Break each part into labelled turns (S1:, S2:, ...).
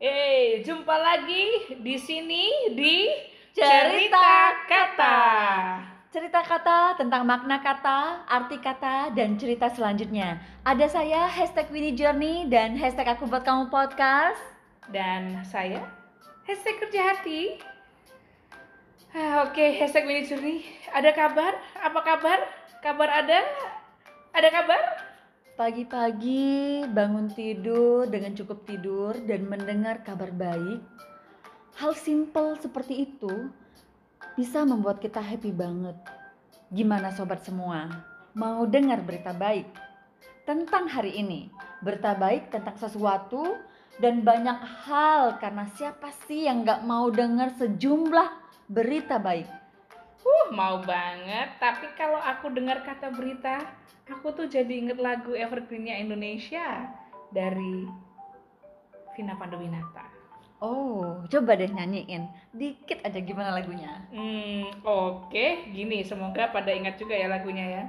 S1: Eh, jumpa lagi di sini di
S2: Cerita
S1: Kata.
S2: Cerita kata tentang makna kata, arti kata, dan cerita selanjutnya. Ada saya, hashtag Winnie Journey, dan hashtag aku buat kamu podcast.
S1: Dan saya, hashtag kerja hati. Ah, Oke, hashtag Winnie Journey. Ada kabar? Apa kabar? Kabar ada? Ada kabar?
S2: Pagi-pagi bangun tidur dengan cukup tidur dan mendengar kabar baik. Hal simple seperti itu bisa membuat kita happy banget. Gimana sobat semua? Mau dengar berita baik tentang hari ini? Berita baik tentang sesuatu dan banyak hal karena siapa sih yang nggak mau dengar sejumlah berita baik?
S1: Uh, mau banget. Tapi kalau aku dengar kata berita, aku tuh jadi inget lagu Evergreennya Indonesia dari Vina Panduwinata.
S2: Oh, coba deh nyanyiin dikit aja gimana lagunya.
S1: Hmm, oke, gini semoga pada ingat juga ya lagunya ya.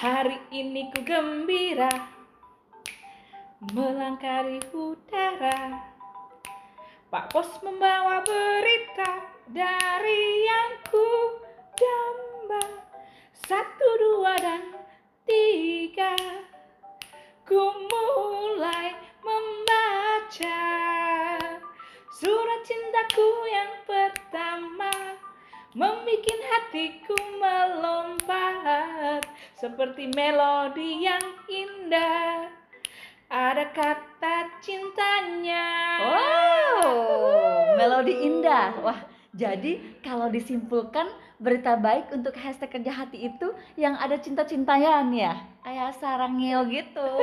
S1: Hari ini ku gembira melangkah di udara. Pak Pos membawa berita dari yang ku damba. Satu, dua, dan tiga. Ku mulai membaca surat cintaku yang pertama Membikin hatiku melompat Seperti melodi yang indah Ada kata cintanya
S2: Wow, melodi indah. Wah, jadi kalau disimpulkan berita baik untuk hashtag kerja hati itu yang ada cinta-cintanya ya, kayak sarangil gitu.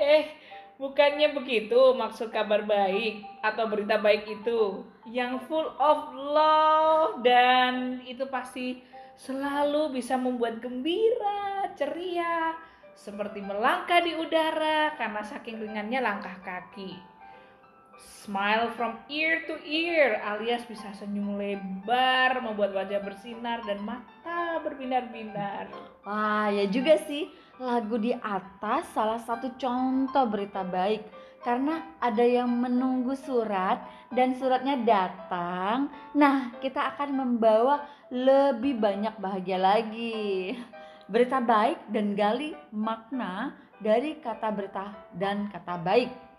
S1: Eh, bukannya begitu maksud kabar baik atau berita baik itu Yang full of love dan itu pasti selalu bisa membuat gembira, ceria Seperti melangkah di udara karena saking ringannya langkah kaki Smile from ear to ear alias bisa senyum lebar, membuat wajah bersinar dan mata berbinar-binar.
S2: Wah, ya juga sih. Lagu di atas salah satu contoh berita baik karena ada yang menunggu surat dan suratnya datang. Nah, kita akan membawa lebih banyak bahagia lagi. Berita baik dan gali makna dari kata berita dan kata baik.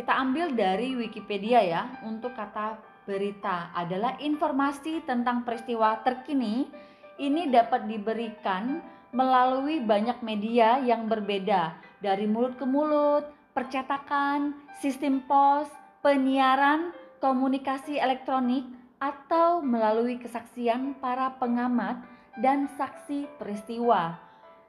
S2: Kita ambil dari Wikipedia ya. Untuk kata berita adalah informasi tentang peristiwa terkini. Ini dapat diberikan melalui banyak media yang berbeda, dari mulut ke mulut, percetakan, sistem pos, penyiaran, komunikasi elektronik, atau melalui kesaksian para pengamat dan saksi peristiwa.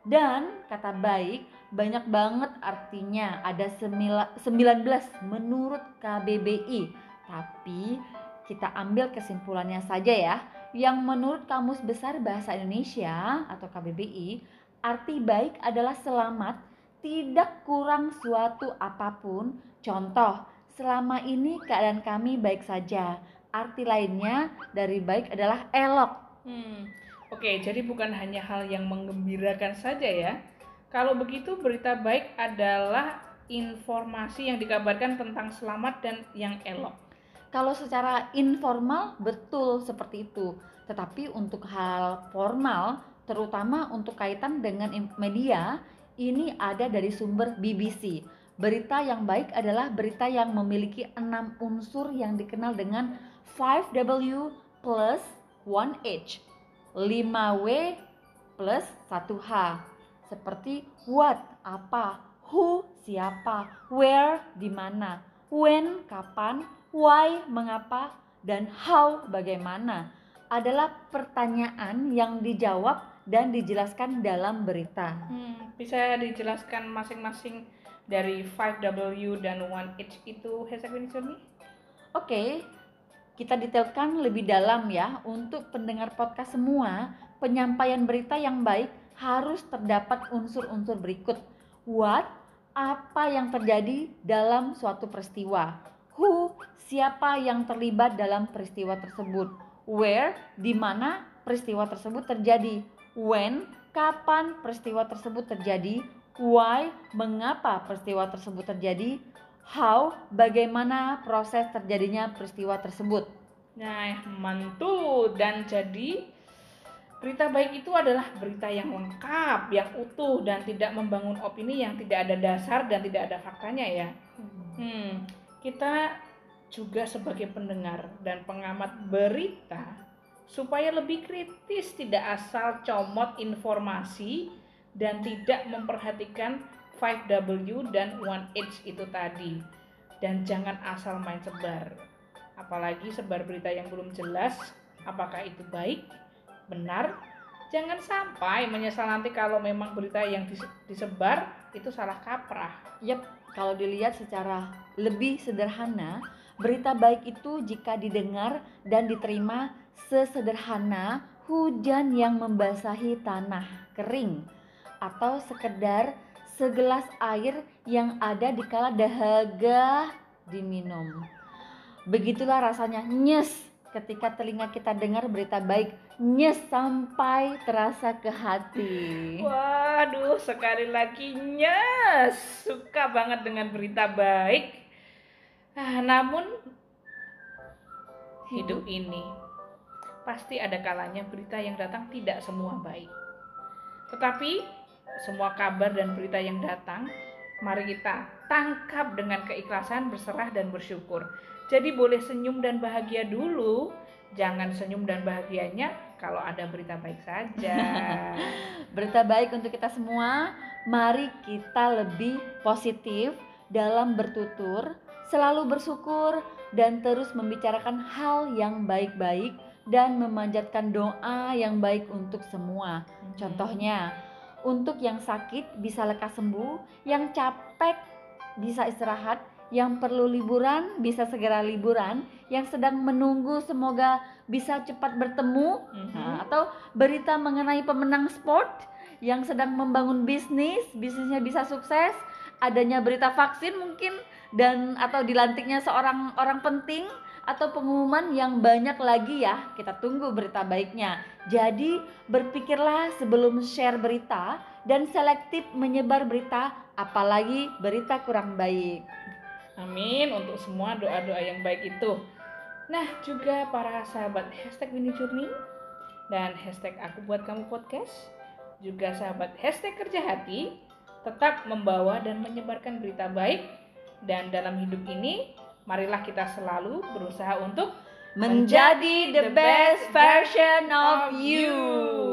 S2: Dan kata baik banyak banget artinya ada semila- 19 menurut KBBI. Tapi kita ambil kesimpulannya saja ya. Yang menurut Kamus Besar Bahasa Indonesia atau KBBI, arti baik adalah selamat, tidak kurang suatu apa pun. Contoh, selama ini keadaan kami baik saja. Arti lainnya dari baik adalah elok.
S1: Hmm, oke, jadi bukan hanya hal yang menggembirakan saja ya. Kalau begitu berita baik adalah informasi yang dikabarkan tentang selamat dan yang elok.
S2: Kalau secara informal betul seperti itu, tetapi untuk hal formal, terutama untuk kaitan dengan media, ini ada dari sumber BBC. Berita yang baik adalah berita yang memiliki enam unsur yang dikenal dengan 5W plus 1H, 5W plus 1H, seperti what, apa, who, siapa, where, di mana, when, kapan, why, mengapa, dan how, bagaimana, adalah pertanyaan yang dijawab dan dijelaskan dalam berita.
S1: Hmm, bisa dijelaskan masing-masing dari 5W dan 1H itu hashtag
S2: Oke, kita detailkan lebih dalam ya untuk pendengar podcast semua. Penyampaian berita yang baik harus terdapat unsur-unsur berikut. What, apa yang terjadi dalam suatu peristiwa. Who, siapa yang terlibat dalam peristiwa tersebut. Where, di mana peristiwa tersebut terjadi. When, kapan peristiwa tersebut terjadi. Why, mengapa peristiwa tersebut terjadi. how bagaimana proses terjadinya peristiwa tersebut.
S1: Nah, mantu dan jadi berita baik itu adalah berita yang lengkap, yang utuh dan tidak membangun opini yang tidak ada dasar dan tidak ada faktanya ya. Hmm, kita juga sebagai pendengar dan pengamat berita supaya lebih kritis tidak asal comot informasi dan tidak memperhatikan 5W dan 1H itu tadi dan jangan asal main sebar apalagi sebar berita yang belum jelas apakah itu baik benar jangan sampai menyesal nanti kalau memang berita yang disebar itu salah kaprah
S2: yep kalau dilihat secara lebih sederhana berita baik itu jika didengar dan diterima sesederhana hujan yang membasahi tanah kering atau sekedar segelas air yang ada di kala dahaga diminum. Begitulah rasanya nyes ketika telinga kita dengar berita baik nyes sampai terasa ke hati.
S1: Waduh, sekali lagi nyes. Suka banget dengan berita baik. Nah, namun hidup ini pasti ada kalanya berita yang datang tidak semua baik. Tetapi semua kabar dan berita yang datang, mari kita tangkap dengan keikhlasan, berserah dan bersyukur. Jadi boleh senyum dan bahagia dulu, jangan senyum dan bahagianya kalau ada berita baik saja.
S2: berita baik untuk kita semua, mari kita lebih positif dalam bertutur, selalu bersyukur dan terus membicarakan hal yang baik-baik dan memanjatkan doa yang baik untuk semua. Hmm. Contohnya, untuk yang sakit bisa lekas sembuh, yang capek bisa istirahat, yang perlu liburan bisa segera liburan, yang sedang menunggu semoga bisa cepat bertemu, mm-hmm. nah, atau berita mengenai pemenang sport yang sedang membangun bisnis, bisnisnya bisa sukses, adanya berita vaksin mungkin dan atau dilantiknya seorang orang penting atau pengumuman yang banyak lagi ya. Kita tunggu berita baiknya. Jadi berpikirlah sebelum share berita dan selektif menyebar berita apalagi berita kurang baik.
S1: Amin untuk semua doa-doa yang baik itu. Nah juga para sahabat hashtag Winnie Journey dan hashtag aku buat kamu podcast juga sahabat hashtag kerja hati tetap membawa dan menyebarkan berita baik dan dalam hidup ini marilah kita selalu berusaha untuk
S2: menjadi the best version of you.